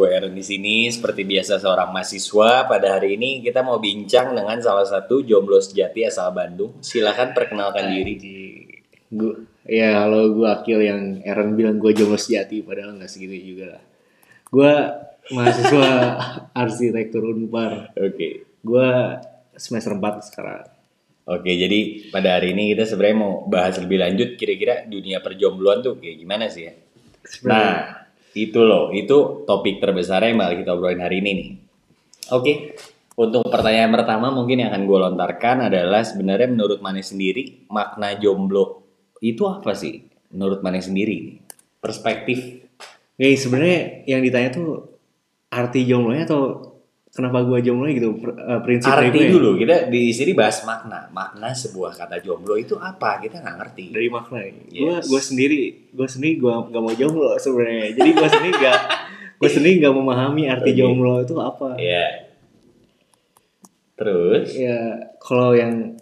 Gue Aaron di sini seperti biasa seorang mahasiswa. Pada hari ini kita mau bincang dengan salah satu jomblo sejati asal Bandung. Silahkan perkenalkan diri. Gue ya kalau gue akil yang Aaron bilang gue jomblo sejati padahal nggak segitu juga lah. Gue mahasiswa arsitektur Unpar. Oke. Gue semester 4 sekarang. Oke, jadi pada hari ini kita sebenarnya mau bahas lebih lanjut kira-kira dunia perjombloan tuh kayak gimana sih ya. Nah, itu loh, itu topik terbesarnya yang bakal kita obrolin hari ini nih. Oke, untuk pertanyaan pertama mungkin yang akan gue lontarkan adalah sebenarnya menurut Mane sendiri makna jomblo itu apa sih? Menurut Mane sendiri, perspektif. Nih sebenarnya yang ditanya tuh arti jomblonya atau kenapa gue jomblo gitu eh, prinsip Arti gue dulu, kita di sini bahas makna. Makna sebuah kata jomblo itu apa? Kita nggak ngerti. dari makna Yes. gue sendiri gue sendiri gue gak mau jomblo sebenarnya jadi gue sendiri gak gue sendiri gak memahami arti jomblo itu apa Iya. Terus? ya kalau yang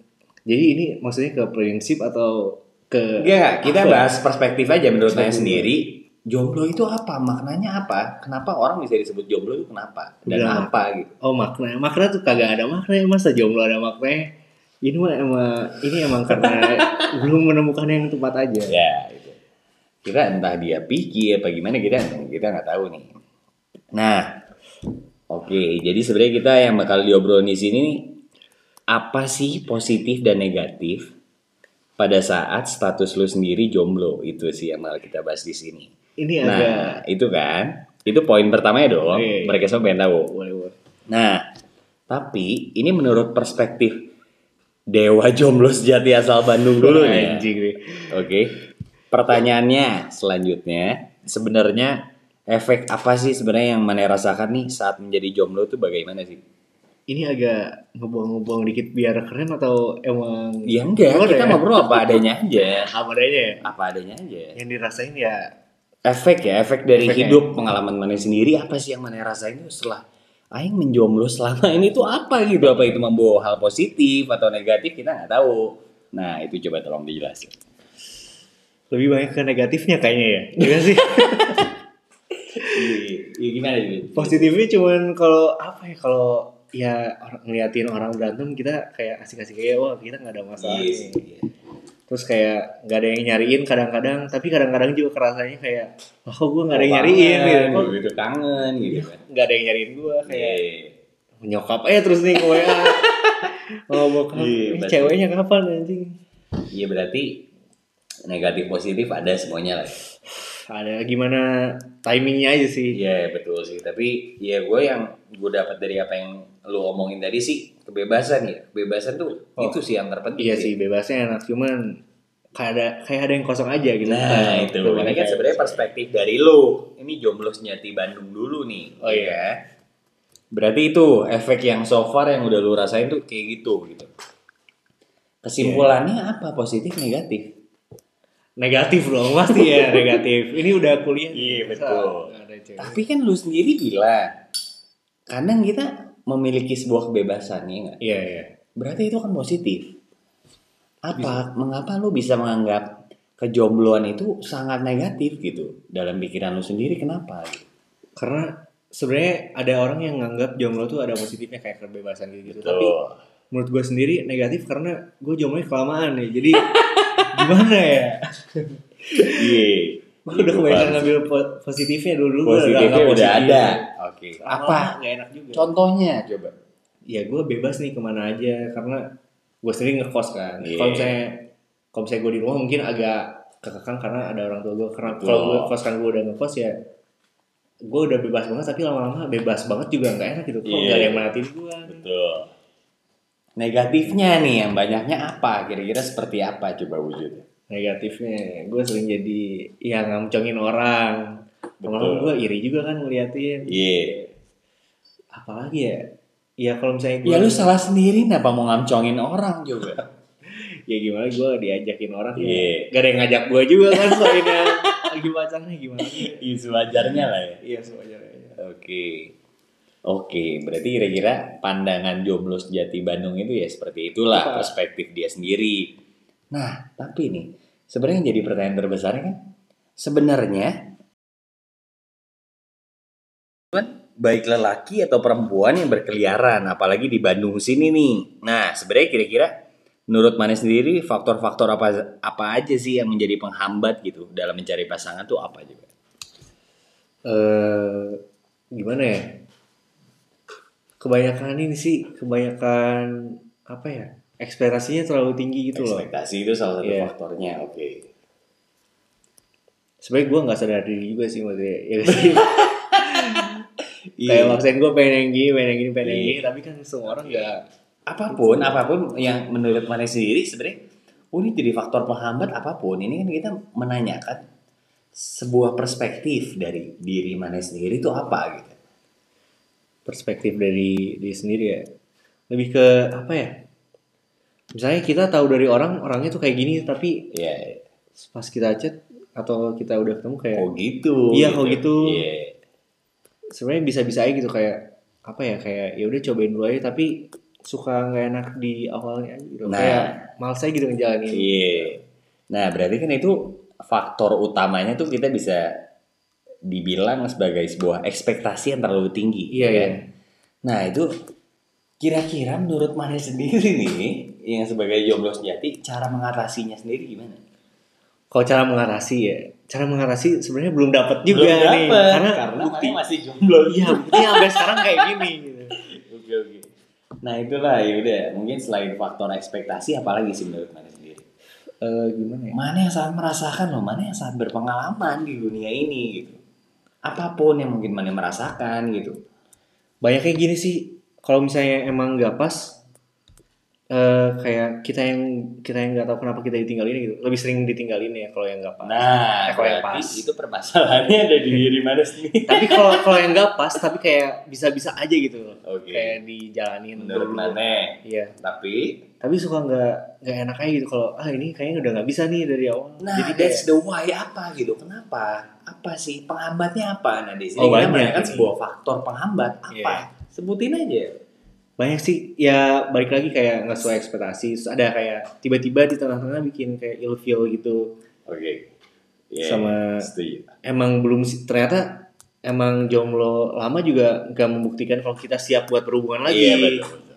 jadi ini maksudnya ke prinsip atau ke Enggak, kita Apa? bahas perspektif aja menurut saya sendiri. Jomblo itu apa? Maknanya apa? Kenapa orang bisa disebut jomblo itu kenapa? Dan Bilang. apa gitu? oh makna makna tuh kagak ada makna masa jomblo ada makna ini mah emang ini emang karena belum menemukan yang tepat aja Ya, itu. Kita entah dia pikir apa gimana kita kita nggak tahu nih. Nah, oke. Jadi sebenarnya kita yang bakal diobrolin di sini nih, apa sih positif dan negatif pada saat status lu sendiri jomblo itu sih yang bakal kita bahas di sini. Ini agak Nah, itu kan. Itu poin pertamanya dong. Iya, iya. Mereka semua pengen tahu. boleh boleh Nah, tapi ini menurut perspektif Dewa Jomblo Sejati asal Bandung dulu nih. ya. anjing Oke. Pertanyaannya selanjutnya, sebenarnya efek apa sih sebenarnya yang mana rasakan nih saat menjadi jomblo itu bagaimana sih? ini agak ngebuang-ngebuang dikit biar keren atau emang Ya enggak, kita ya? ngobrol apa adanya aja. apa adanya ya Apa adanya aja. yang dirasain ya Efek ya, efek dari Efeknya. hidup pengalaman mana sendiri apa sih yang mana rasain itu setelah aing menjomblo selama ini tuh apa gitu? Apa itu membawa hal positif atau negatif kita nggak tahu. Nah, itu coba tolong dijelasin. lebih banyak ke negatifnya kayaknya ya Iya sih Iya, gimana gitu? positifnya cuman kalau apa ya kalau ya orang ngeliatin orang berantem kita kayak asik-asik kayak wah kita nggak ada masalah Iya nih. sih. Terus kayak nggak ada yang nyariin kadang-kadang tapi kadang-kadang juga kerasanya kayak kok gue nggak ada yang Oh, nyariin gitu kok gitu kangen gitu kan. nggak ada yang nyariin gue kayak Iya. nyokap eh terus nih WA oh bokap Iya, eh, berarti- ceweknya kapan anjing Iya berarti negatif positif ada semuanya lah. ada gimana timingnya aja sih Iya betul sih. Tapi ya gue yang gue dapat dari apa yang lu omongin tadi sih kebebasan ya. Kebebasan tuh Oh. itu sih yang terpenting. iya sih. bebasnya enak cuman kayak ada kayak ada yang kosong aja gitu Nah itu. Tuh, Ini kan sebenarnya perspektif dari lu. Ini jomblo sejati Bandung dulu nih. Oh, iya. Ya. Berarti itu efek yang so far yang udah lu rasain tuh kayak gitu gitu. Kesimpulannya apa? Positif negatif? negatif dong pasti ya negatif ini udah kuliah Iya, betul. Tapi kan lu sendiri bilang kadang kita memiliki sebuah kebebasan ya nggak? iya iya Berarti itu kan positif. Apa? Mengapa lu bisa menganggap kejombloan itu sangat negatif gitu dalam pikiran lu sendiri? Kenapa? karena sebenarnya ada orang yang nganggap jomblo tuh ada positifnya kayak kebebasan gitu, -gitu. tapi menurut gue sendiri negatif karena gue jomblonya kelamaan nih jadi gimana ya Iya. gue udah kebanyakan ngambil po- positifnya dulu dulu Positifnya udah ada. Oke. apa Apa? nggak enak juga Contohnya coba. ya gue bebas nih ke mana aja karena gue sendiri ngekos kan Iya. kalau misalnya kalau misalnya gue di rumah mungkin agak kekekang karena ada orang tua gue karena Betul. kalau gue kos kan gue udah ngekos ya gue udah bebas banget tapi lama-lama bebas banget juga nggak enak gitu kok Iya. nggak ada yang merhatiin gue Betul. Negatifnya nih yang banyaknya apa? Kira-kira seperti apa coba wujudnya? Negatifnya gue sering jadi ya ngamcongin orang Betul. gue iri juga kan ngeliatin Iya. apalagi ya ya kalau misalnya gue Ya lu salah sendiri kenapa mau ngamcongin orang juga? ya gimana gue diajakin orang Iya. ya gak ada yang ngajak gue juga kan soalnya lagi pacarnya gimana Iya sewajarnya lah ya. iya semuanya Oke. Oke, berarti kira-kira pandangan jomblo sejati Bandung itu ya seperti itulah Apa? perspektif dia sendiri. Nah, tapi nih, sebenarnya jadi pertanyaan terbesarnya kan sebenarnya baik lelaki atau perempuan yang berkeliaran, apalagi di Bandung sini nih. Nah, sebenarnya kira-kira menurut Mane sendiri faktor-faktor apa apa aja sih yang menjadi penghambat gitu dalam mencari pasangan tuh apa juga? Eh gimana ya? Kebanyakan ini sih, kebanyakan apa ya? Ekspektasinya terlalu tinggi gitu loh. Ekspektasi itu salah satu Iya. faktornya, oke. Sebenarnya gue nggak sadar diri juga sih maksudnya. Ya sih? Iya. Kayak maksain gue pengen yang gini, pengen yang gini, pengen yang Iya. gini. Tapi kan semua orang nggak. apa pun apa pun yang menurut Mane sendiri sebenarnya oh ini jadi faktor penghambat apa pun ini kan kita menanyakan sebuah perspektif dari diri Mane sendiri itu apa gitu perspektif dari diri sendiri ya lebih ke apa ya misalnya kita tahu dari orang orangnya tuh kayak gini tapi ya pas kita chat atau kita udah ketemu kayak oh gitu Iya, kok gitu. Iya. sebenarnya bisa-bisa aja gitu kayak apa ya kayak ya udah cobain dulu aja tapi suka nggak enak di awalnya gitu Nah. kayak males aja gitu ngejalanin Iya. Nah, berarti kan itu faktor utamanya tuh kita bisa dibilang sebagai sebuah ekspektasi yang terlalu tinggi. Iya, ya iya. kan? Nah, itu kira-kira menurut Mane sendiri nih, yang sebagai jomblo sejati, cara mengatasinya sendiri gimana? kalau cara mengatasi ya cara mengatasi sebenarnya belum dapat juga Belum nih dapet, karena, karena bukti masih jomblo. iya buktinya sampai sekarang kayak gini gitu. Oke, oke. Nah, itulah ya udah. Mungkin selain faktor ekspektasi apalagi sih menurut Mane sendiri? Eh, gimana ya Mana yang sangat merasakan loh, mana yang sangat berpengalaman di dunia ini gitu. Apa pun yang mungkin mana merasakan gitu. banyak kayak gini sih kalau misalnya emang nggak pas eh kayak kita yang kita yang nggak tahu kenapa kita ditinggalin gitu lebih sering ditinggalin ya kalau yang nggak pas Nah, Eh, kalau yang pas. itu permasalahannya ada di diri mana sendiri. tapi kalau kalau yang nggak pas tapi kayak bisa-bisa aja gitu Oke. kayak dijalanin Menurut dulu mana? iya Tapi, tapi suka nggak nggak enak aja gitu kalau ah ini kayaknya udah nggak bisa nih dari awal nah jadi that's kayak the why apa gitu. Kenapa? Apa sih penghambatnya apa? Nah, di sini Oh, kita ini. sebuah faktor penghambat apa? Iya. Sebutin aja. Banyak sih ya balik lagi kayak nggak sesuai ekspektasi terus ada kayak tiba-tiba di tengah-tengah bikin kayak ilfeel gitu Oke. Iya, Sama- setuju. emang belum ternyata emang jomblo lama juga nggak membuktikan kalau kita siap buat berhubungan lagi. Iya betul, betul.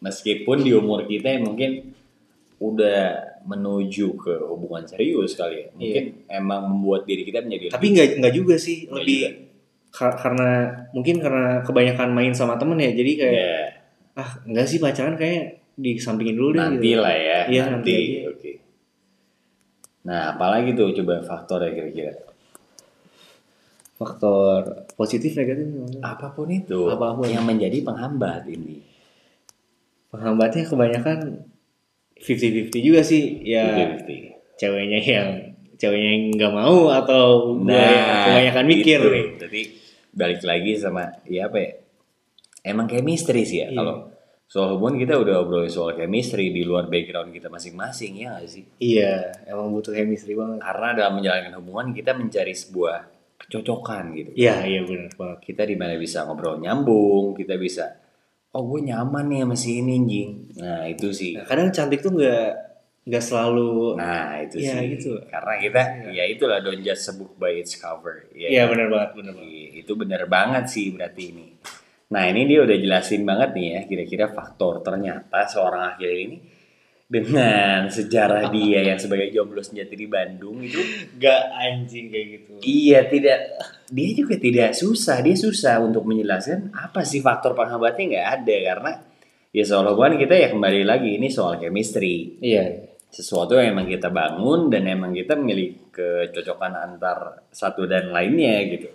Meskipun di umur kita yang mungkin udah menuju ke hubungan serius kali ya. Mungkin emang membuat diri kita menjadi. Tapi nggak nggak juga sih, lebih karena mungkin karena kebanyakan main sama temen ya, jadi kayak ya, ah nggak sih pacaran kayak disampingin dulu deh. nanti gitu. lah ya. Iya, nanti. nanti. Oke. Nah, apalagi tuh coba faktornya kira-kira. Faktor positif negatif? Apa pun itu Apa pun. yang menjadi penghambat ini. penghambatnya kebanyakan 50-50 juga sih ya 50-50. ceweknya yang ceweknya yang nggak mau atau yang kebanyakan mikir itu. nih Jadi balik lagi sama ya apa ya? Emang chemistry sih ya Iya. kalau soal hubungan kita udah obrolin soal chemistry di luar background kita masing-masing ya nggak sih? iya emang butuh chemistry banget Karena dalam menjalankan hubungan kita mencari sebuah kecocokan gitu. iya iya benar banget Kita di mana bisa ngobrol nyambung, kita bisa oh gue nyaman nih sama si ini anjing. Nah, itu sih. Nah, kadang cantik tuh nggak nggak selalu Nah, itu Iya, sih. gitu. Karena kita ya itulah don't judge a book by its cover. Ya iya kan? benar banget benar banget Iya, itu benar banget sih berarti ini. Nah ini dia udah jelasin banget nih ya kira-kira faktor ternyata seorang akhir ini dengan sejarah dia yang sebagai jomblo sejati di Bandung itu nggak anjing kayak gitu iya tidak dia juga tidak susah dia susah untuk menjelaskan apa sih faktor penghambatnya nggak ada karena ya soal hubungan kita ya kembali lagi ini soal chemistry iya sesuatu yang emang kita bangun dan emang kita memiliki kecocokan antar satu dan lainnya gitu.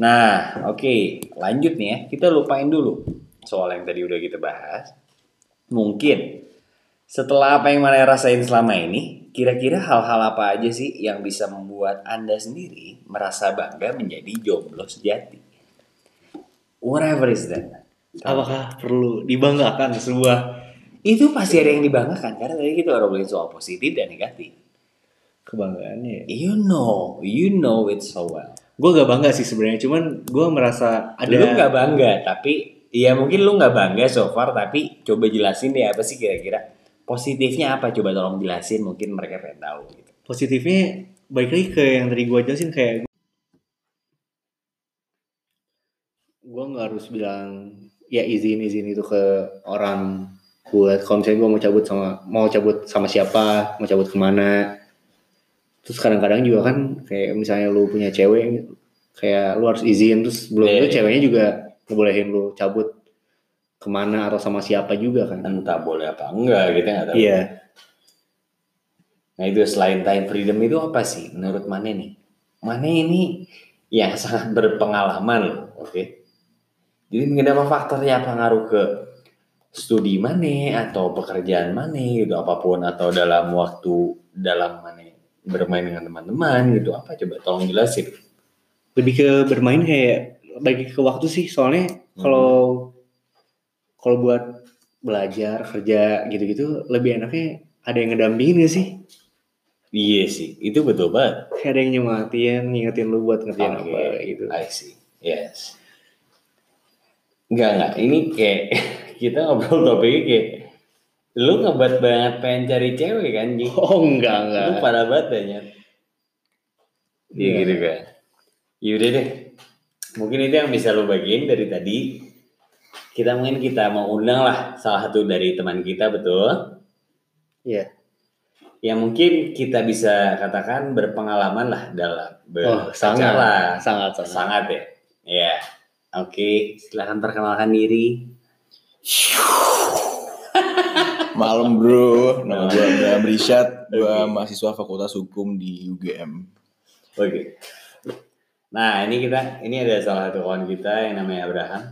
Nah, oke, lanjut nih ya. Kita lupain dulu soal yang tadi udah kita bahas. Mungkin setelah apa yang mana rasain selama ini, kira-kira hal-hal apa aja sih yang bisa membuat Anda sendiri merasa bangga menjadi jomblo sejati? Whatever is that. apakah perlu dibanggakan sebuah Itu pasti ada yang dibanggakan karena tadi kita ngomongin soal positif dan negatif. kebanggaannya ya? You know, you know it so well. gue gak bangga sih sebenarnya cuman gue merasa ada Lu nggak bangga, tapi ya mungkin lu nggak bangga so far, tapi coba jelasin deh apa sih kira-kira positifnya apa? Coba tolong jelasin, mungkin mereka pengen tahu. Gitu. positifnya balik lagi ke yang tadi gue jelasin kayak gue nggak harus bilang ya izin izin itu ke orang buat kalau misalnya gue mau cabut sama mau cabut sama siapa mau cabut ke mana terus kadang-kadang juga kan kayak misalnya lu punya cewek kayak lu harus izin terus belum Iya, itu iya. ceweknya juga ngebolehin lu cabut ke mana atau sama siapa juga kan Entah boleh apa enggak kita nggak tahu. iya Nah itu selain time freedom itu apa sih menurut Mane nih? Mane ini yang sangat berpengalaman loh, oke? Jadi mungkin apa faktornya pengaruh ke studi Mane atau pekerjaan Mane gitu apa pun atau dalam waktu dalam Mane bermain dengan teman-teman gitu apa coba tolong jelasin. lebih ke bermain kayak bagi ke waktu sih soalnya kalau kalau buat belajar kerja gitu-gitu lebih enaknya ada yang ngedampingin gak sih Iya sih, itu betul banget. kayak ada yang nyemangatin ngingetin lu buat ngerjain Oke, apa gitu I see. Yes. Enggak, enggak. Ini kayak kita ngobrol topiknya kayak lu ngebat banget pengen cari cewek kan, Ji? oh enggak enggak Lu parah banget ya, Nyat. Iya gitu kan. Yaudah deh. Mungkin itu yang bisa lu bagiin dari tadi. Kita mungkin kita mau undang lah salah satu dari teman kita, betul? Iya. Yang mungkin kita bisa katakan berpengalaman lah dalam oh sangat sangat sangat Sangat ya. Ya. Oke, silahkan perkenalkan diri. Malam bro, nama gue. Abraham Rishad, gue Oke. mahasiswa Fakultas Hukum di UGM. Oke. Nah, ini kita ini ada salah satu kawan kita yang namanya Abraham.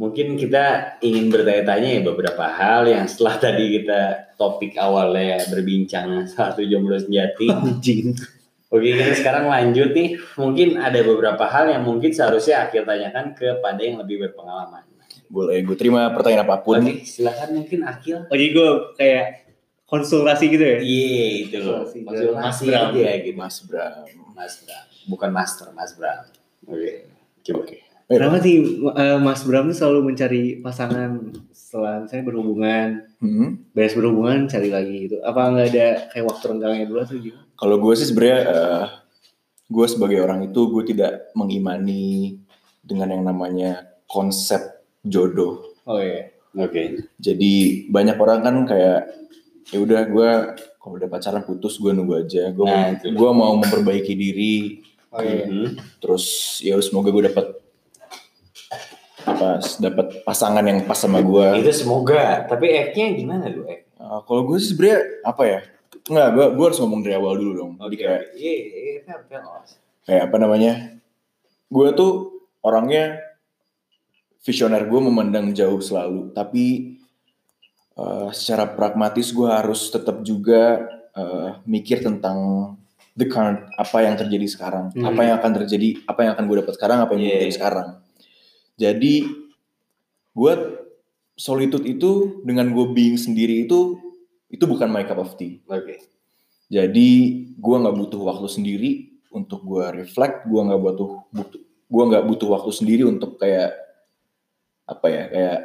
Mungkin kita ingin bertanya-tanya ya beberapa hal yang setelah tadi kita topik awalnya berbincang satu jomblo sejati. anjing Oke, kita sekarang lanjut nih. Mungkin ada beberapa hal yang mungkin seharusnya akhir tanyakan kepada yang lebih berpengalaman. Boleh gue terima pertanyaan apa pun. Oke, silakan mungkin Akil. oh jadi gue kayak konsultasi gitu ya Iya, itu loh. Konsultasi. Konsultasi Mas Bram. aja gitu. Mas Bram. Mas Bram. Bukan master, Mas Bram. Oke. Coba. Eh, kenapa sih eh, Mas Bram tuh selalu mencari pasangan setelah misalnya berhubungan hmm. beres berhubungan cari lagi gitu apa nggak ada kayak waktu renggangnya dulu atau gimana Kalau gue sih sebenarnya, eh, gue sebagai orang itu gue tidak mengimani dengan yang namanya konsep jodoh. oh iya Oke. Jadi banyak orang kan kayak ya udah gue kalau udah pacaran putus gue nunggu aja. Gue Nah, itu. gue mau memperbaiki diri. oh iya Mhm. Terus ya semoga gue dapat apa dapat pasangan yang pas sama gue. Itu semoga. Tapi act-nya gimana lu act? Uh, kalau gue sih sebenarnya apa ya? Enggak, gue gue harus ngomong dari awal dulu dong. Kayak Iya, iya, kayak apa namanya? Gue tuh orangnya visioner gue memandang jauh selalu, tapi uh, secara pragmatis gue harus tetap juga uh, mikir tentang the current apa yang terjadi sekarang, Hmm. apa yang akan terjadi, apa yang akan gue dapat sekarang, apa yang Yeah. terjadi sekarang. Jadi gue solitude itu dengan gue being sendiri itu itu bukan my cup of tea. Oke. Jadi gue nggak butuh waktu sendiri untuk gue reflect, gue nggak butuh butuh gue nggak butuh waktu sendiri untuk kayak apa ya kayak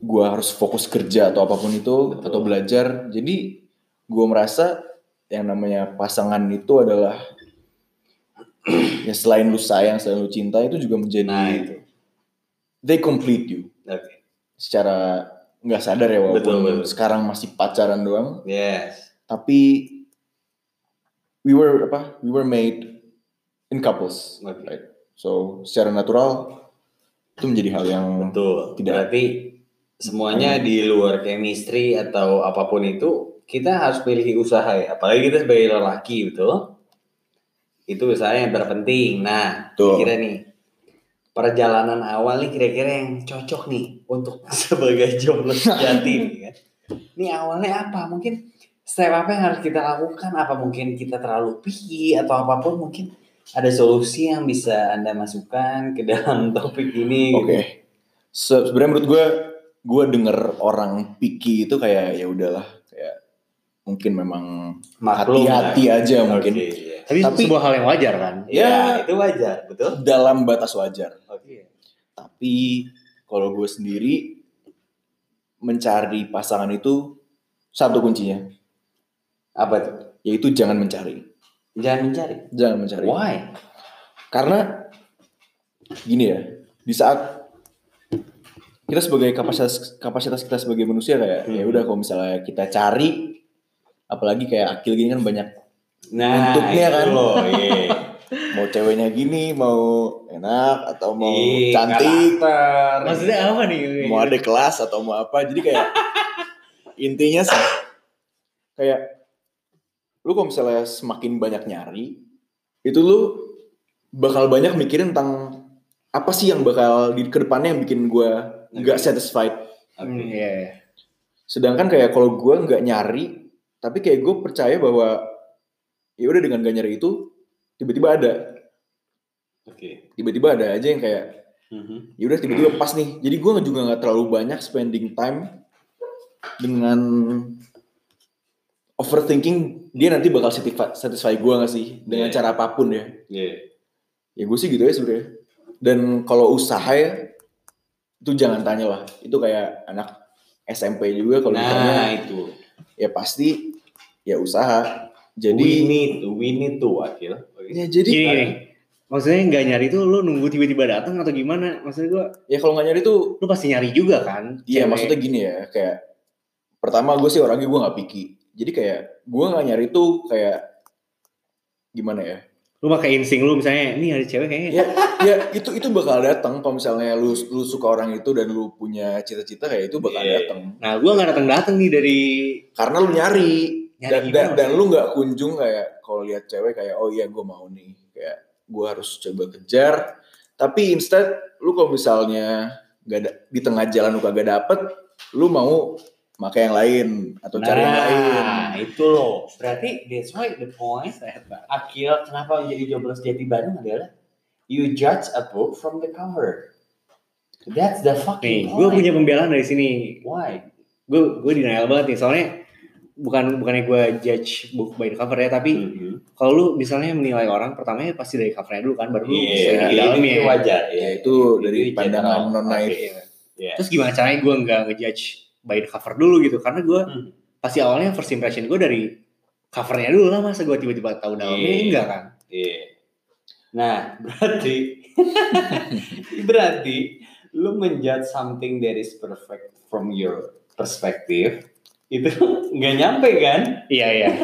gue harus fokus kerja atau apa pun itu Betul. atau belajar. Jadi gue merasa yang namanya pasangan itu adalah ya selain lu sayang, selain lu cinta itu juga menjadi Nah, itu. they complete you Oke. secara nggak sadar ya walaupun Betul, betul. sekarang masih pacaran doang Yes. tapi we were apa we were made in couples Oke. right so secara natural itu menjadi hal yang Betul. Tidak. Berarti semuanya di luar chemistry atau apa pun itu kita harus memiliki usaha ya. Apalagi kita sebagai lelaki betul. Itu usaha yang terpenting. Nah, Betul. kira nih perjalanan awal nih kira-kira yang cocok nih untuk sebagai jomblo sejati nih kan. Ini awalnya apa? Mungkin step apa yang harus kita lakukan? Apa mungkin kita terlalu picky atau apa pun mungkin ada solusi yang bisa Anda masukkan ke dalam topik ini oke gitu. Se- sebenarnya menurut gue gue denger orang picky itu kayak ya udahlah kayak mungkin memang Maklum hati-hati lah. aja mungkin Oke, iya. tapi, Tapi- sebuah hal yang wajar kan Ya, Ya. itu wajar, betul? dalam batas wajar Oke. tapi kalau gue sendiri mencari pasangan itu satu kuncinya Apa tuh? yaitu jangan mencari Jangan mencari. jangan mencari Why? karena gini ya di saat kita sebagai kapasitas kapasitas kita sebagai manusia kayak Hmm. ya udah kalau misalnya kita cari apalagi kayak akil gini kan banyak Nah, Bentuknya itu kan. loh, iya. mau ceweknya gini mau enak atau mau Ih, cantik karakter. Maksudnya apa nih? mau ada kelas atau mau apa jadi kayak intinya sih kayak lu kalau misalnya semakin banyak nyari itu lu bakal banyak mikirin tentang apa sih yang bakal di ke depannya yang bikin gua nggak satisfied Hmm, iya, iya. sedangkan kayak kalau gua nggak nyari tapi kayak gue percaya bahwa ya udah dengan gak nyari itu tiba-tiba ada Oke. tiba-tiba ada aja yang kayak Mhm. ya udah tiba-tiba pas nih jadi gue juga nggak terlalu banyak spending time dengan overthinking dia nanti bakal satisfy, satisfy gue gak sih dengan Iya. cara apa pun ya Iya. ya gue sih gitu ya sebenarnya dan kalau usaha ya itu jangan tanya lah itu kayak anak SMP juga kalau Nah, ditanya itu. ya pasti ya usaha jadi we need to, we need to, Akil. Oke. ya jadi Gini, gini. Maksudnya nggak nyari tuh lu nunggu tiba-tiba datang atau gimana? Maksudnya gua ya kalau nggak nyari tuh lu pasti nyari juga kan? Iya maksudnya gini ya kayak pertama gue sih orangnya gue nggak picky jadi kayak gue nggak nyari tuh kayak gimana ya? Lu pakai insting lu misalnya ini ada cewek kayaknya. Ya ya itu itu bakal datang kalau misalnya lu lu suka orang itu dan lu punya cita-cita kayak itu bakal Iya. datang nah gua nggak datang datang nih dari karena lu nyari. Nyari dan, gimana dan, dan lu nggak kunjung kayak kalau lihat cewek kayak oh iya gue mau nih. Kayak gue harus coba kejar. Tapi instead lu kalau misalnya nggak ada di tengah jalan lu kagak dapet lu mau pakai yang lain atau cari yang lain Nah, itu loh. Berarti that's why the point Akil kenapa jadi jobless jati Bandung adalah you judge a book from the cover. That's the fucking nih gue punya pembelaan dari sini Why? gue gue denial banget nih soalnya bukan bukannya gue judge book by the cover ya tapi Mhm. kalau lu misalnya menilai orang pertamanya pasti dari covernya dulu kan baru lu Iya, selidiki itu dalamnya wajar. Ya, itu dari pandangan non naif. Iya. Iya. terus gimana caranya gue nggak ngejudge by the cover dulu gitu karena gue Hmm. pasti awalnya first impression gue dari covernya dulu lah masa gue tiba-tiba tahu dalamnya Iya. enggak kan Iya. Nah, berarti berarti lu menjudge something that is perfect from your perspective itu nggak nyampe kan? iya iya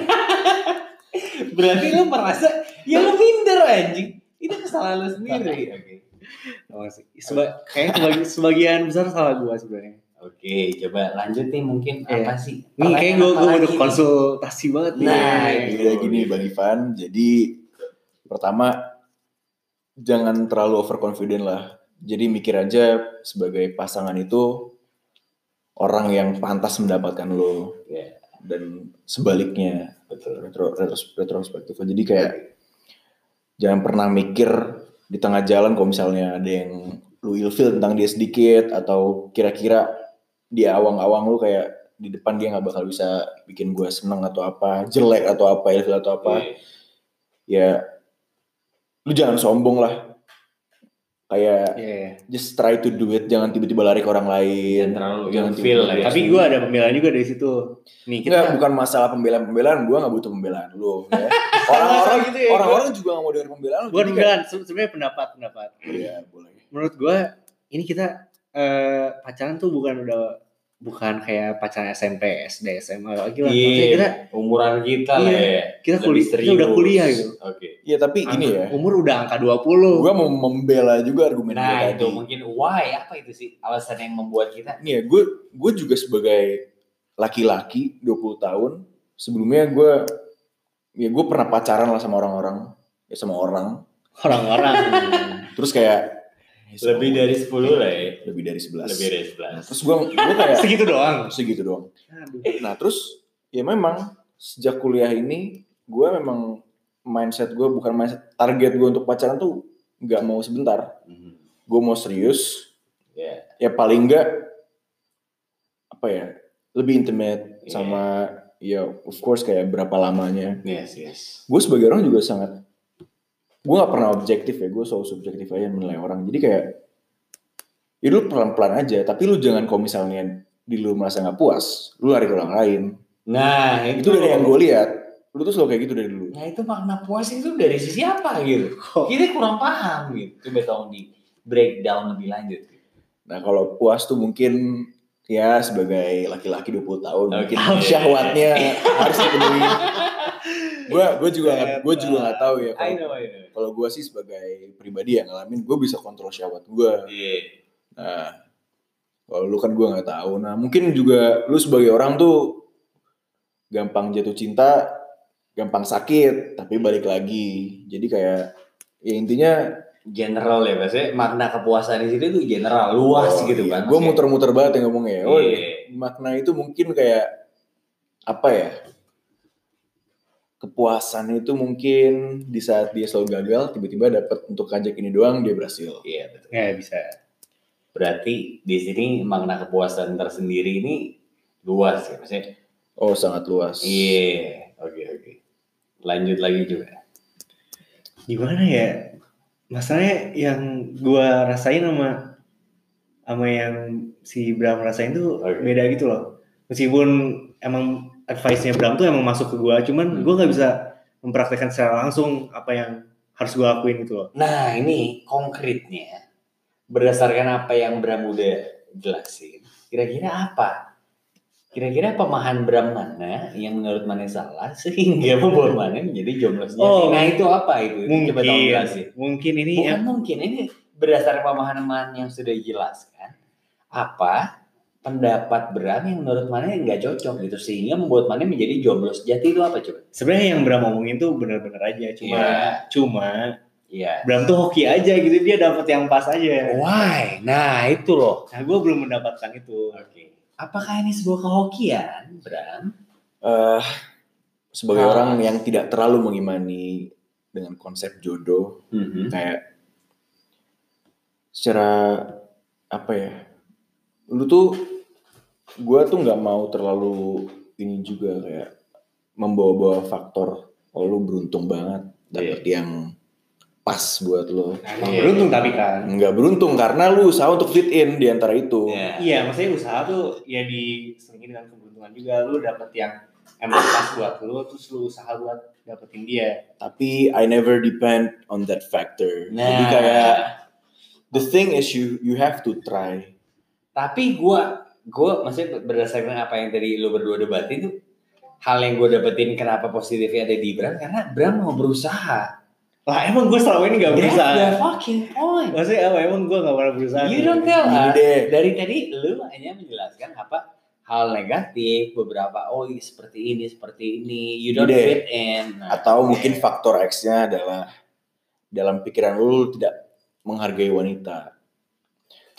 Berarti lu merasa ya lu minder anjing. Itu kesalahan lu sendiri. Oke. Makasih. Seba sebagian besar salah gue sebenarnya Oke, coba lanjut nih mungkin Iya. apa sih? Nih kayak gue gue nih? konsultasi banget nih. Nah, Jadi kayak gini Bang Ivan, jadi pertama jangan terlalu overconfident lah. Jadi mikir aja sebagai pasangan itu orang yang pantas mendapatkan lo Iya. dan sebaliknya Betul. retro, retros- retrospektif. Jadi kayak jangan pernah mikir di tengah jalan kalau misalnya ada yang lu ilfil tentang dia sedikit atau kira-kira di awang-awang lu kayak di depan dia nggak bakal bisa bikin gue seneng atau apa jelek atau apa ilfil atau apa Iya. ya lu jangan sombong lah kayak Iya, iya. just try to do it jangan tiba-tiba lari ke orang lain Jangan terlalu jangan ilfil tiba-tiba lah ya. Tapi gue ada pembelaan juga dari situ. Nih kita Enggak, bukan masalah pembelaan-pembelaan, gue gak butuh pembelaan lu. Ya. Orang-orang gitu ya, orang-orang juga gak mau dengar pembelaan bukan pembelaan, se- sebenarnya pendapat pendapat. kayak, Iya, boleh. Menurut gue ini kita eh, pacaran tuh bukan udah bukan kayak pacaran SMP, SD, SMA lagi lah. Maksudnya kita Iya, umuran kita lah Iya, ya. kita kuliah, kita udah kuliah gitu. Oke. Iya, tapi gini ya. Umur udah angka 20. Gue mau membela juga argumen gue Nah, tadi. itu mungkin why apa itu sih alasan yang membuat kita Nih ya, gue gue juga sebagai laki-laki 20 tahun, sebelumnya gue ya gue pernah pacaran lah sama orang-orang, ya sama orang. Orang-orang. Terus kayak ya lebih dari 10 lah ya. lebih dari 11. Lebih dari 11. Terus gue gue kayak Segitu doang. segitu doang. Aduh. Nah terus ya memang sejak kuliah ini gue memang mindset gue bukan mindset target gue untuk pacaran tuh nggak mau sebentar. Mhm. Gue mau serius. Ya. Ya paling nggak apa ya lebih intimate Iya. sama ya of course kayak berapa lamanya. Yes, yes. Gue sebagai orang juga sangat gue nggak pernah objektif ya gue selalu subjektif aja menilai orang. Jadi kayak ya lu pelan-pelan aja tapi lu jangan kalau misalnya di lu merasa nggak puas lu lari ke orang lain Nah, itu dari yang gue lihat lu tuh selalu kayak gitu dari dulu Nah, itu makna puas itu dari sisi apa gitu? Kok Kita kurang paham gitu. Coba tolong di breakdown lebih lanjut. Nah kalau puas tuh mungkin ya sebagai laki-laki 20 tahun mungkin Oke. syahwatnya harus dipenuhi. Gue gue juga gue juga nggak tahu ya. Kalau kalau gue sih sebagai pribadi yang ngalamin gue bisa kontrol syahwat gue. Iya. Nah kalau lu kan gue nggak tahu. Nah mungkin juga lu sebagai orang tuh gampang jatuh cinta, gampang sakit, tapi balik lagi. Jadi kayak ya intinya General ya, maksudnya makna kepuasan di situ tuh general, luas gitu kan. Gue iya. muter-muter banget yang ngomongnya. Oh, Iya. makna itu mungkin kayak apa ya? Kepuasan itu mungkin di saat dia selalu gagal, tiba-tiba dapat untuk kajak ini doang dia berhasil. Iya betul. Ya bisa. Berarti di sini makna kepuasan tersendiri ini luas ya, maksudnya. Oh sangat luas. Iya, oke oke. Lanjut lagi juga. Gimana ya? Masalahnya yang gua rasain sama sama yang si Bram rasain tuh Oke. beda gitu loh. Meskipun emang advice-nya Bram tuh emang masuk ke gua, cuman Hmm. gua nggak bisa mempraktekkan secara langsung apa yang harus gua lakuin gitu loh. Nah ini konkretnya berdasarkan apa yang Bram udah jelasin. Kira-kira apa? Kira-kira pemahaman Bram mana yang menurut Mane salah sehingga membuat Mane menjadi jomblo sejati? Oh. nah itu apa itu? Coba tolong Mungkin, jelasin. mungkin ini Bukan ya, mungkin ini berdasarkan pemahaman yang sudah dijelaskan. Apa pendapat Bram yang menurut Mane nggak cocok gitu sehingga membuat Mane menjadi jomblo sejati itu apa coba? sebenarnya yang Bram omongin tuh benar-benar aja, cuma Iya. cuma Iya. Bram tuh hoki aja gitu, dia dapat yang pas aja. Why? Nah itu loh. Nah, gua belum mendapatkan itu. Oke. Apakah ini sebuah kehokian, Bram? Eh, sebagai Ah. orang yang tidak terlalu mengimani dengan konsep jodoh, kayak secara apa ya? Lu tuh gua tuh nggak mau terlalu ini juga kayak membawa-bawa faktor oh lu beruntung banget dapet yang pas buat lo. Emang Iya. beruntung tapi kan. Nggak beruntung karena lu usaha untuk fit in di antara itu. Iya. Iya, maksudnya usaha tuh ya diselingin dengan keberuntungan juga. Lu dapet yang emang pas buat lu, terus lu usaha buat dapetin dia. Tapi I never depend on that factor. Nah, Jadi kayak the thing is you you have to try. Tapi gua gua maksudnya berdasarkan apa yang tadi lu berdua debatin tuh hal yang gue dapetin kenapa positifnya ada di Bram karena Bram mau berusaha. Lah emang gue selama ini gak That's berusaha. the fucking point. Maksudnya apa? Emang gue gak pernah berusaha. You don't tell us. Dari tadi lu hanya menjelaskan apa hal negatif beberapa oh ini seperti ini seperti ini you don't deh. fit in. Nah, Atau mungkin faktor X-nya adalah dalam pikiran lu tidak menghargai wanita.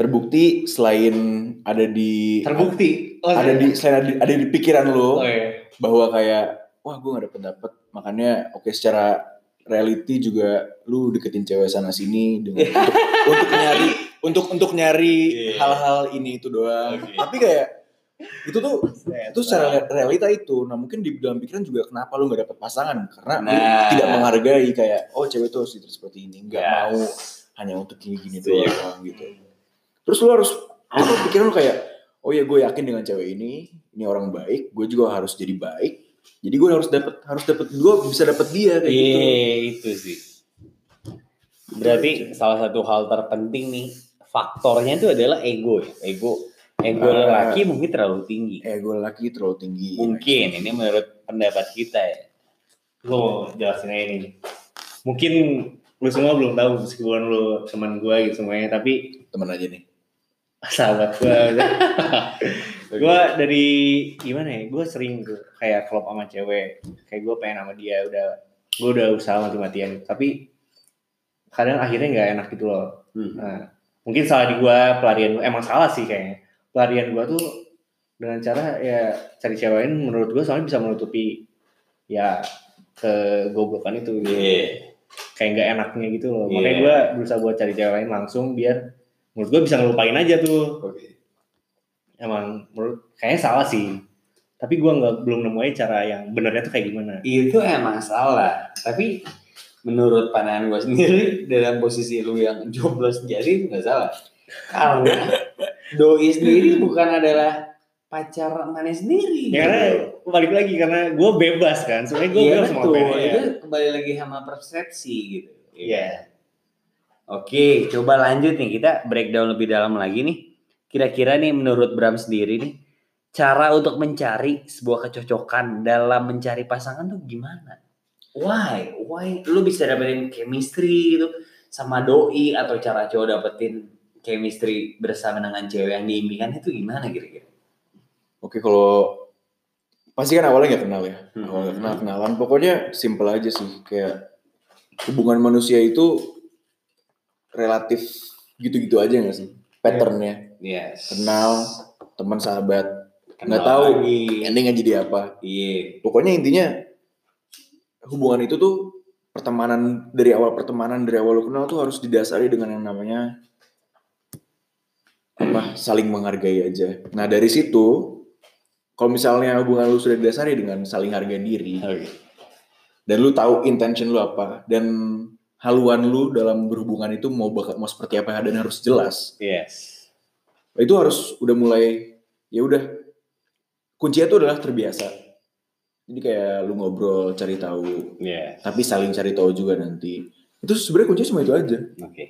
Terbukti selain ada di Terbukti. Oh, ada di selain ada di, ada di pikiran lu Oh iya. bahwa kayak wah gue gak dapet dapet makanya oke secara reality juga lu deketin cewek sana sini dengan untuk, untuk nyari untuk untuk nyari Iya. hal-hal ini itu doang Oke. tapi kayak itu tuh itu secara realita itu nah mungkin di dalam pikiran juga kenapa lu gak dapet pasangan karena lu Nah. tidak menghargai kayak oh cewek tuh harus seperti ini nggak Yes. mau hanya untuk gini gini doang gitu terus lu harus itu pikiran lu kayak oh ya gue yakin dengan cewek ini ini orang baik gue juga harus jadi baik jadi gue harus dapat harus dapat gue bisa dapat dia kayak gitu Iya itu sih. Berarti salah satu hal terpenting nih faktornya itu adalah ego ya. Ego ego Ah. lelaki mungkin terlalu tinggi. ego laki terlalu tinggi Mungkin ini menurut pendapat kita ya. Lo jelasin aja ini. Mungkin lu semua belum tahu meskipun lu teman gue gitu semuanya. Tapi teman aja nih sahabat gue. gue dari gimana ya? Gue sering kayak klop sama cewek. Kayak gue pengen sama dia. Udah gue udah usaha mati-matian. Tapi kadang akhirnya nggak enak gitu loh. Hmm. Nah, mungkin salah di gua pelarian gua emang salah sih kayaknya. Pelarian gua tuh dengan cara ya cari cewek lain menurut gua soalnya bisa menutupi ya kegoblokan itu. Iya. Kayak nggak enaknya gitu loh. Iya. Makanya gua berusaha buat cari cewek lain langsung biar menurut gua bisa ngelupain aja tuh. Oke. Emang menurut kayaknya salah sih. Tapi gua nggak belum nemuin cara yang benernya tuh kayak gimana. Itu emang salah. Tapi menurut pandangan gue sendiri dalam posisi lu yang jomblo sejati itu nggak salah. Karena doi sendiri bukan adalah pacar mana sendiri. Ya, karena balik lagi karena gua bebas kan. Sebenarnya gua Iya bebas mau betul. aja. Itu kembali lagi sama persepsi gitu. Iya. Oke, coba lanjut nih kita breakdown lebih dalam lagi nih. Kira-kira nih menurut Bram sendiri nih cara untuk mencari sebuah kecocokan dalam mencari pasangan tuh gimana? Why? Why lu bisa dapetin chemistry gitu sama doi atau cara cowok dapetin chemistry bersama dengan cewek yang diimpikan itu gimana kira-kira? Oke kalau pasti kan awalnya nggak kenal ya, Hmm. awalnya nggak kenal kenalan. Pokoknya simple aja sih kayak hubungan manusia itu relatif gitu-gitu aja nggak sih patternnya Yes. kenal teman sahabat nggak tahu lagi. endingnya jadi apa. Iya. Pokoknya intinya hubungan itu tuh pertemanan dari awal pertemanan dari awal lu kenal tuh harus didasari dengan yang namanya apa saling menghargai aja. Nah dari situ kalau misalnya hubungan lu sudah didasari dengan saling harga diri Oke. dan lu tahu intention lu apa dan haluan lu dalam berhubungan itu mau bakal mau seperti apa dan harus jelas. Yes. Itu harus udah mulai ya udah kuncinya tuh adalah terbiasa. Jadi kayak lu ngobrol cari tahu Yes. tapi saling cari tahu juga nanti itu sebenarnya kuncinya cuma itu aja Oke.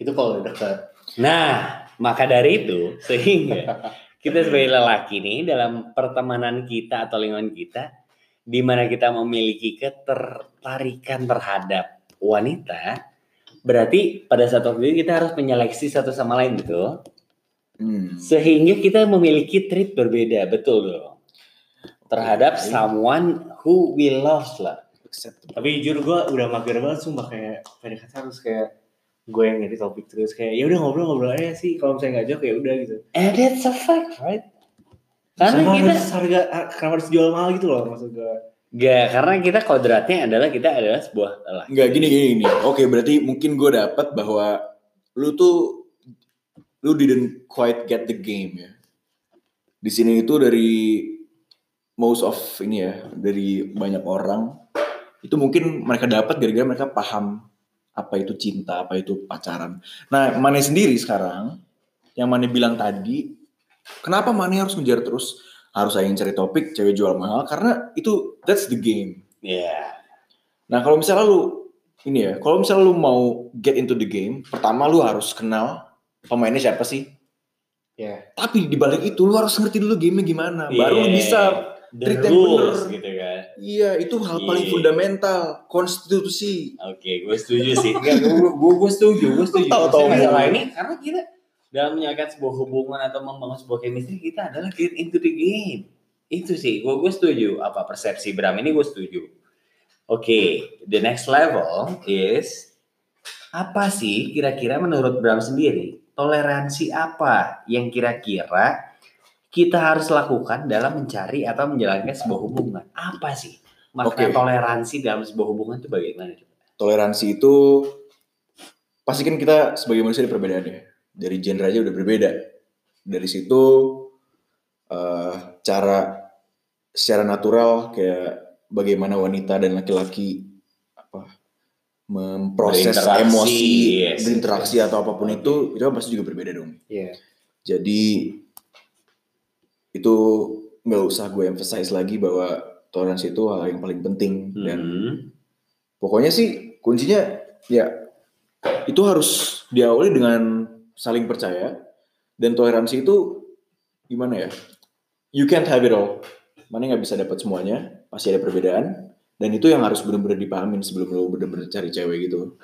Itu kalau udah dekat. Nah, maka dari itu sehingga kita sebagai lelaki nih dalam pertemanan kita atau lingkungan kita di mana kita memiliki ketertarikan terhadap wanita, berarti pada saat waktu itu kita harus menyeleksi satu sama lain betul. hmm. Sehingga kita memiliki treat berbeda, betul dong. Terhadap Oke. someone who we love lah. acceptable Tapi jujur gue udah mager banget sumpah kayak PDKT harus kayak gue yang nyari topik terus kayak ya udah ngobrol-ngobrol aja sih kalau misalnya nggak jauh ya udah gitu. And that's a fact, right? Karena kita harus harga kenapa harus jual mahal gitu loh maksud gue. Gak, karena kita kodratnya adalah kita adalah sebuah lelaki. Enggak gini gini gini. Oke berarti mungkin gue dapat bahwa lu tuh lu didn't quite get the game ya. Di sini itu dari most of ini ya dari banyak orang itu mungkin mereka dapat gara-gara mereka paham apa itu cinta apa itu pacaran. Nah Mane sendiri sekarang yang Mane bilang tadi kenapa Mane harus ngejar terus harus saya cari topik cewek jual mahal karena itu that's the game Iya. Nah kalau misalnya lu ini ya, kalau misalnya lu mau get into the game, pertama lu harus kenal pemainnya siapa sih. Ya. Tapi di balik itu lu harus ngerti dulu gamenya gimana, baru lu bisa. The treat rules bener. gitu kan. Iya itu hal paling Iya. fundamental, konstitusi. Oke, gue setuju sih. Enggak, gue, gue, gue setuju, gue setuju. Tahu-tahu Maksudnya masalah ini karena kita dalam menyelesaikan sebuah hubungan atau membangun sebuah chemistry kita adalah get into the game. Itu sih, gue gue setuju. Apa persepsi Bram ini gue setuju. Oke, the next level is apa sih kira-kira menurut Bram sendiri toleransi apa yang kira-kira kita harus lakukan dalam mencari atau menjalankan sebuah hubungan? Apa sih makna Oke. toleransi dalam sebuah hubungan itu bagaimana? Toleransi itu pasti kan kita sebagai manusia ada perbedaan ya. Dari genre aja udah berbeda. Dari situ eh, cara secara natural kayak bagaimana wanita dan laki-laki apa memproses Berinteraksi, emosi, yes, berinteraksi yes. atau apa pun itu itu kan pasti juga berbeda dong. Iya. Jadi itu nggak usah gue emphasize lagi bahwa toleransi itu hal yang paling penting dan Hmm. pokoknya sih kuncinya ya itu harus diawali dengan saling percaya. Dan toleransi itu gimana ya? You can't have it all. Mana nggak bisa dapat semuanya pasti ada perbedaan. Dan itu yang harus benar-benar dipahamin sebelum lo benar-benar cari cewek gitu.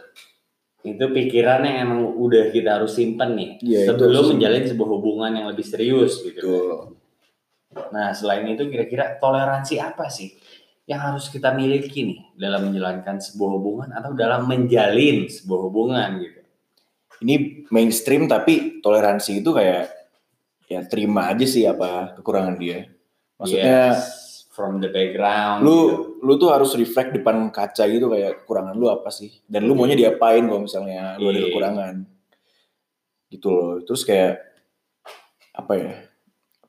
Itu pikiran yang emang udah kita harus simpen nih. Itu sebelum menjalin sebuah hubungan yang lebih serius gitu. Betul. Nah, selain itu kira-kira toleransi apa sih yang harus kita miliki nih dalam menjalankan sebuah hubungan atau dalam menjalin sebuah hubungan gitu. Ini mainstream tapi toleransi itu kayak ya terima aja sih apa kekurangan dia. Maksudnya Yes, from the background lu gitu. lu tuh harus reflect depan kaca gitu kayak kekurangan lu apa sih? Dan lu maunya diapain kalau misalnya lu ada Iya. kekurangan? Gitu loh. Terus kayak apa ya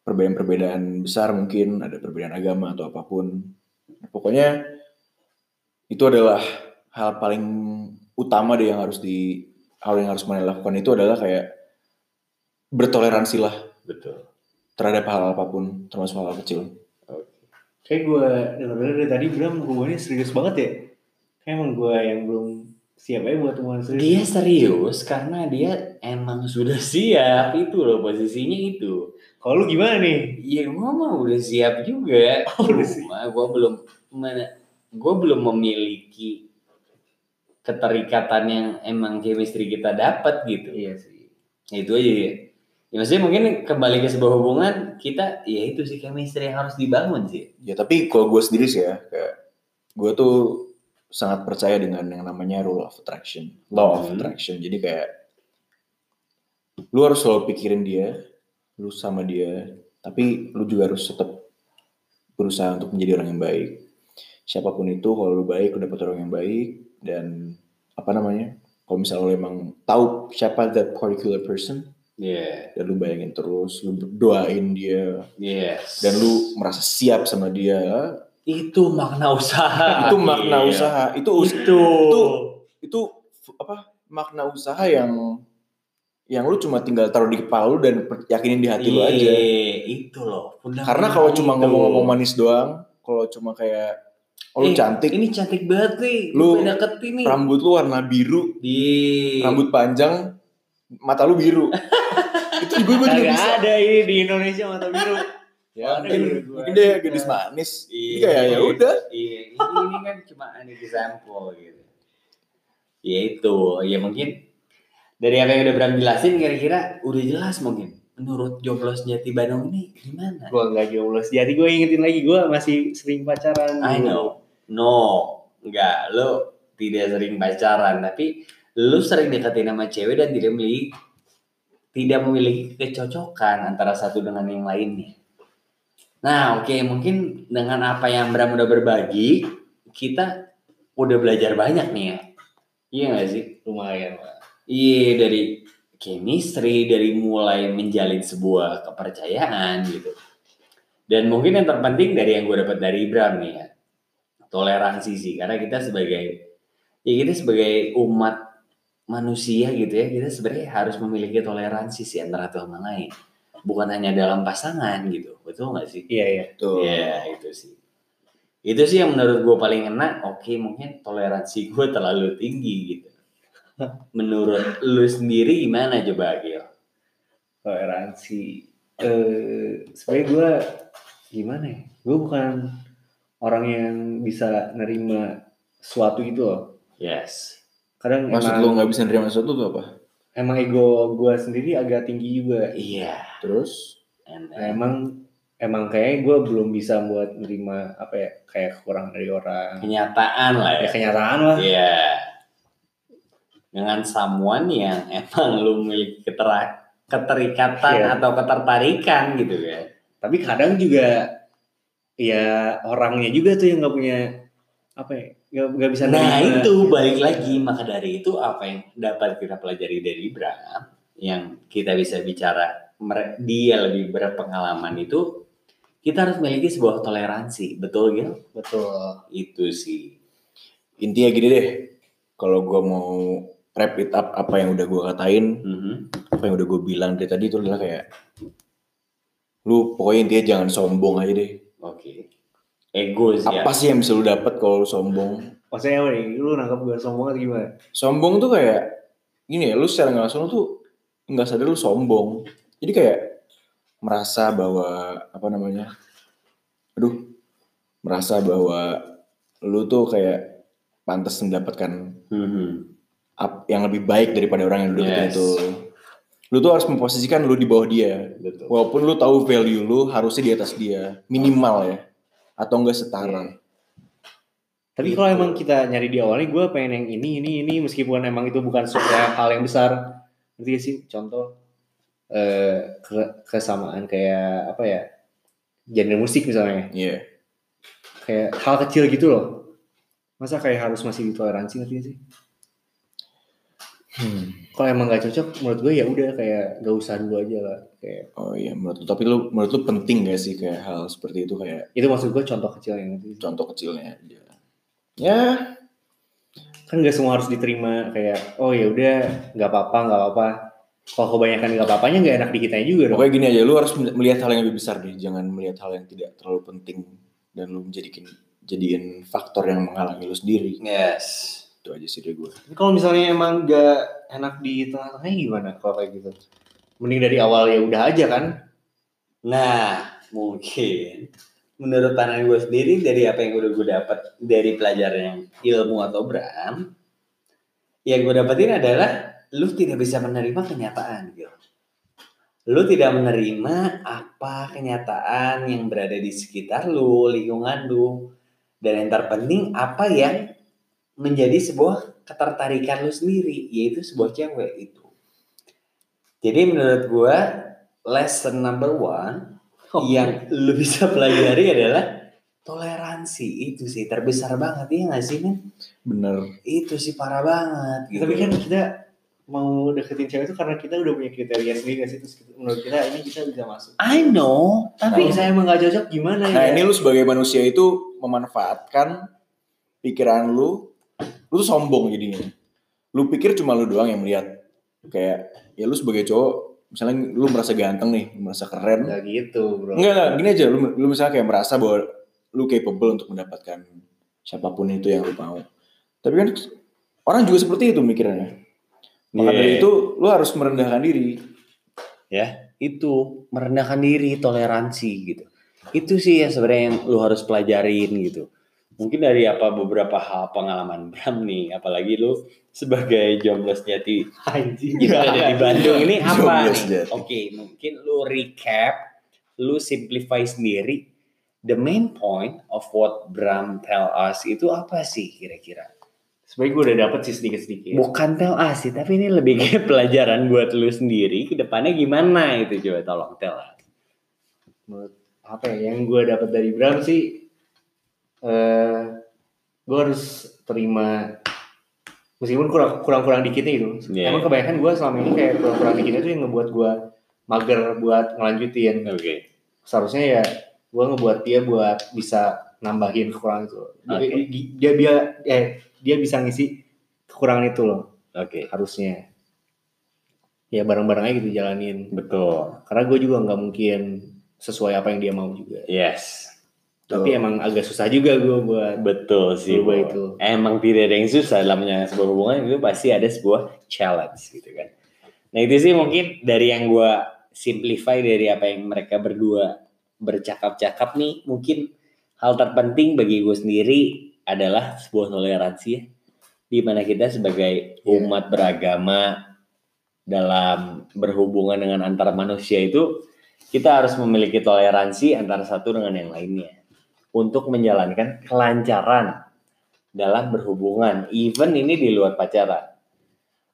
perbedaan-perbedaan besar mungkin ada perbedaan agama atau apa pun. Pokoknya itu adalah hal paling utama deh yang harus di hal yang harus mana lakukan itu adalah kayak bertoleransi lah Betul. terhadap hal apa pun termasuk hal, -hal kecil Kayak gue denger dari tadi Bram hubungannya serius banget ya. Kayak emang gue yang belum siap aja buat hubungan serius. Dia serius karena dia emang sudah siap itu loh posisinya itu. Kalau lu gimana nih? Iya gua mah udah siap juga. Oh, udah siap. Cuma gua belum mana gua belum memiliki keterikatan yang emang chemistry kita dapat gitu. Iya sih. Ya, itu aja ya. Ya maksudnya mungkin kembali ke sebuah hubungan kita ya itu sih chemistry yang harus dibangun sih. Ya tapi kalau gue sendiri sih ya, kayak gue tuh sangat percaya dengan yang namanya rule of attraction, law of Hmm. attraction. Jadi kayak lu harus selalu pikirin dia, lu sama dia, tapi lu juga harus tetap berusaha untuk menjadi orang yang baik. Siapa pun itu, kalau lu baik, lu dapet orang yang baik dan apa namanya? Kalau misalnya lu emang tahu siapa that particular person, Iya. dan lu bayangin terus, lu doain dia, Yes. dan lu merasa siap sama dia, itu makna usaha. itu makna Iya. usaha itu us- Itu. itu itu apa makna usaha yang yang lu cuma tinggal taruh di kepala lu dan yakinin di hati lu aja Iya, itu loh. Karena kalau cuma ngomong-ngomong manis doang kalau cuma kayak oh lu Eh, cantik Ini cantik banget nih. Lu deketin nih. rambut lu warna biru Di rambut panjang mata lu biru itu juga gue juga bisa ada ini di Indonesia mata biru. ya mungkin mungkin dia gadis manis Jadi kayak ya udah Iya, ini, ini kan cuma ini example gitu. Ya itu, ya mungkin dari apa yang udah Bram jelasin kira-kira udah jelas mungkin. Menurut Joglos Jati Bandung ini gimana? Gua nggak jomblo sejati. Gue ingetin lagi gue masih sering pacaran. I know. No, enggak. Lo tidak sering pacaran, tapi lu sering deketin sama cewek dan tidak memiliki tidak memiliki kecocokan antara satu dengan yang lainnya. Nah, oke, mungkin dengan apa yang Bram udah berbagi, kita udah belajar banyak nih ya. Iya gak sih? Lumayan lah. Iya, dari chemistry, dari mulai menjalin sebuah kepercayaan gitu. Dan mungkin yang terpenting dari yang gue dapat dari Bram nih ya, toleransi sih. Karena kita sebagai, ya kita sebagai umat manusia gitu ya, kita sebenarnya harus memiliki toleransi sih antara satu sama lain. Bukan hanya dalam pasangan gitu, betul nggak sih? Iya iya. tuh Iya, itu sih. Itu sih yang menurut gue paling enak. Oke, mungkin toleransi gue terlalu tinggi gitu. Menurut lu sendiri gimana coba Gil? Toleransi. Eh, sebenarnya gue gimana ya? Gue bukan orang yang bisa nerima sesuatu gitu loh. Yes. Kadang maksud emang, lu nggak bisa nerima sesuatu tuh apa emang ego gue sendiri agak tinggi juga. Iya. terus And then- emang emang kayaknya gue belum bisa buat nerima apa ya kayak kekurangan dari orang. kenyataan lah Ya ya. kenyataan lah. Iya. Dengan someone yang emang lu memiliki ketera- keterikatan Iya. atau ketertarikan gitu ya. Tapi kadang juga ya orangnya juga tuh yang nggak punya apa ya nggak nggak bisa Nah nerima. itu balik lagi maka dari itu apa yang dapat kita pelajari dari Bram yang kita bisa bicara dia lebih berpengalaman itu kita harus memiliki sebuah toleransi betul Gil? betul. Itu sih. intinya gini deh kalau gue mau wrap it up apa yang udah gue katain Mhm. apa yang udah gue bilang dari tadi itu adalah kayak lu pokoknya intinya jangan sombong aja deh Oke. Ego sih ya. apa sih yang bisa lu dapat kalau lu sombong Maksudnya apa nih? Lu nangkap gue sombong atau gimana? sombong tuh kayak gini ya lu secara nggak langsung lu tuh nggak sadar lu sombong jadi kayak merasa bahwa apa namanya aduh merasa bahwa lu tuh kayak pantas mendapatkan Mhm. Ap- yang lebih baik daripada orang yang deketin Yes. itu lu tuh harus memposisikan lu di bawah dia Betul. walaupun lu tahu value lu harusnya di atas dia minimal ya atau enggak setara Tapi Gitu. kalau emang kita nyari di awalnya gue pengen yang ini ini ini meskipun emang itu bukan suatu hal yang besar. Gak sih? Contoh eh ke- kesamaan kayak apa ya? Genre musik misalnya. Iya. Kayak hal kecil gitu loh. Masa kayak harus masih ditoleransi ngerti sih? Hmm. Kalau emang gak cocok menurut gue ya udah kayak gak usah dulu aja lah. Kayak oh iya menurut lu tapi lu menurut lu penting gak sih kayak hal seperti itu kayak itu maksud gue contoh kecil yang ngerti sih? contoh kecilnya aja ya kan gak semua harus diterima kayak oh ya udah nggak apa-apa nggak apa-apa kalau kebanyakan nggak apa-apanya nggak enak di kitanya juga dong pokoknya gini aja lu harus melihat hal yang lebih besar deh jangan melihat hal yang tidak terlalu penting dan lu menjadikan jadiin faktor yang menghalangi lu sendiri Yes. Itu aja sih dari gue. Kalau misalnya emang gak enak di tengah-tengahnya gimana kalau kayak gitu? Mending dari awal ya udah aja kan? Nah, mungkin menurut pandangan gue sendiri dari apa yang udah gue dapat dari pelajaran ilmu atau Bram, yang gue dapetin adalah lu tidak bisa menerima kenyataan gitu. Lu tidak menerima apa kenyataan yang berada di sekitar lu, lingkungan lu. Dan yang terpenting apa yang menjadi sebuah ketertarikan lu sendiri, yaitu sebuah cewek itu. Jadi menurut gue lesson number one yang lu bisa pelajari adalah toleransi itu sih terbesar banget ya nggak sih men Bener. itu sih parah banget gitu. Tapi kan kita mau deketin cewek itu karena kita udah punya kriteria sendiri gak sih? Terus kita- menurut kita ini kita bisa masuk. I know Tapi tapi saya emang gak cocok gimana Nah ya? ini lu sebagai manusia itu memanfaatkan pikiran lu, lu tuh sombong jadinya. Lu pikir cuma lu doang yang melihat. Kayak ya lu sebagai cowok, misalnya lu merasa ganteng nih, merasa keren. Gak gitu bro. Enggak, enggak, gini aja, lu, lu misalnya kayak merasa bahwa lu capable untuk mendapatkan siapa pun itu yang lu mau. Tapi kan orang juga seperti itu mikirnya. Maka Iya. dari itu lu harus merendahkan diri. ya itu merendahkan diri toleransi gitu itu sih ya sebenarnya yang lu harus pelajarin gitu mungkin dari apa beberapa hal pengalaman Bram nih apalagi lu sebagai jomblo sejati Anjing. yang ada di Bandung ini apa nih? oke mungkin lu recap lu simplify sendiri the main point of what Bram tell us itu apa sih kira-kira? Sebenernya gue udah dapet sih sedikit-sedikit. bukan tell us sih tapi ini lebih kayak pelajaran buat lu sendiri ke depannya gimana itu coba tolong tell us. Menurut apa ya yang gue dapat dari Bram sih eh gue harus terima meskipun kurang kurang kurang dikitnya gitu Iya. emang kebanyakan gue selama ini kayak kurang kurang dikitnya tuh yang ngebuat gue mager buat ngelanjutin. Oke. Seharusnya ya gue ngebuat dia buat bisa nambahin kekurangan itu. Dia, dia dia eh dia bisa ngisi kekurangan itu loh. Oke. Harusnya. Ya bareng-bareng aja gitu jalanin. Betul. Karena gue juga nggak mungkin sesuai apa yang dia mau juga. Yes tapi emang agak susah juga gue buat betul sih Berubah Bo. itu. emang tidak ada yang susah dalam menjalani sebuah hubungan itu pasti ada sebuah challenge gitu kan nah itu sih mungkin dari yang gua simplify dari apa yang mereka berdua bercakap-cakap nih mungkin hal terpenting bagi gue sendiri adalah sebuah toleransi ya di mana kita sebagai Iya. umat beragama dalam berhubungan dengan antar manusia itu kita harus memiliki toleransi antara satu dengan yang lainnya untuk menjalankan kelancaran dalam berhubungan even ini di luar pacaran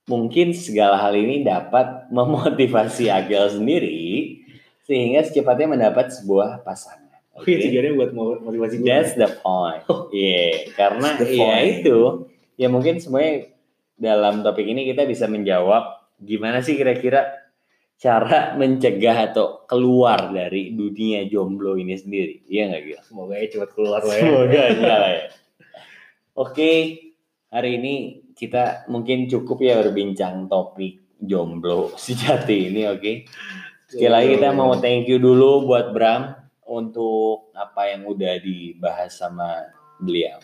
mungkin segala hal ini dapat memotivasi Agel sendiri sehingga secepatnya mendapat sebuah pasangan oke Oke, tujuannya buat mo- motivasi gue. That's the point. Iya, karena That's the ya itu ya mungkin semuanya dalam topik ini kita bisa menjawab gimana sih kira-kira cara mencegah atau keluar dari dunia jomblo ini sendiri. Iya nggak gitu? Semoga ya cepat keluar lah ya. Semoga enggak lah ya. Oke, hari ini kita mungkin cukup ya berbincang topik jomblo sejati ini, oke? Sekali lagi kita mau thank you dulu buat Bram untuk apa yang udah dibahas sama beliau.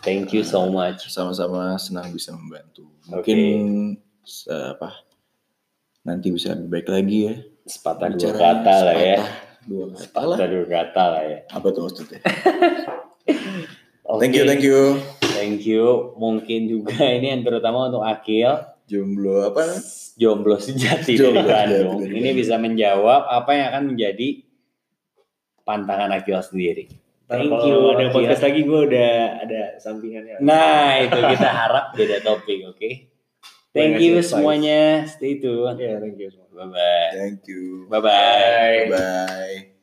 Thank you so much. Sama-sama senang bisa membantu. Mungkin se- apa nanti bisa lebih baik lagi ya. Sepatah dua kata lah ya. Dua kata lah. Sepatah dua kata lah ya. Apa tuh maksudnya? Oke, Thank you, thank you. Thank you. Mungkin juga ini yang terutama untuk Akil. Jomblo apa? jomblo sejati Jomblo dari sejati Bandung. dari Ini bisa menjawab apa yang akan menjadi pantangan Akil sendiri. Thank you, ada podcast lagi gue udah ada sampingannya. Nah, itu kita harap beda topik, oke? Thank you semuanya. Stay tune. Ya, thank you semua. Bye bye. Thank you. Bye bye. Bye.